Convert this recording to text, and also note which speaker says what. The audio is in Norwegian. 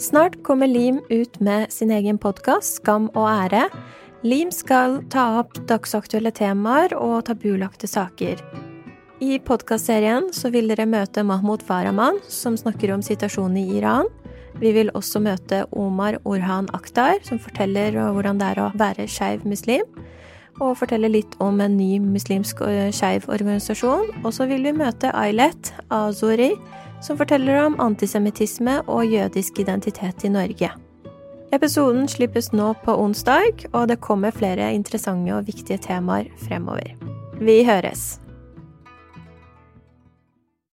Speaker 1: Snart kommer Lim ut med sin egen podkast, Skam og ære. Lim skal ta opp dagsaktuelle temaer og tabulagte saker. I podkastserien så vil dere møte Mahmoud Farahman, som snakker om situasjonen i Iran. Vi vil også møte Omar Orhan Akhtar, som forteller hvordan det er å være skeiv muslim og fortelle litt om en ny muslimsk skeiv organisasjon. Og så vil vi møte Ailet Azori, som forteller om antisemittisme og jødisk identitet i Norge. Episoden slippes nå på onsdag, og det kommer flere interessante og viktige temaer fremover. Vi høres!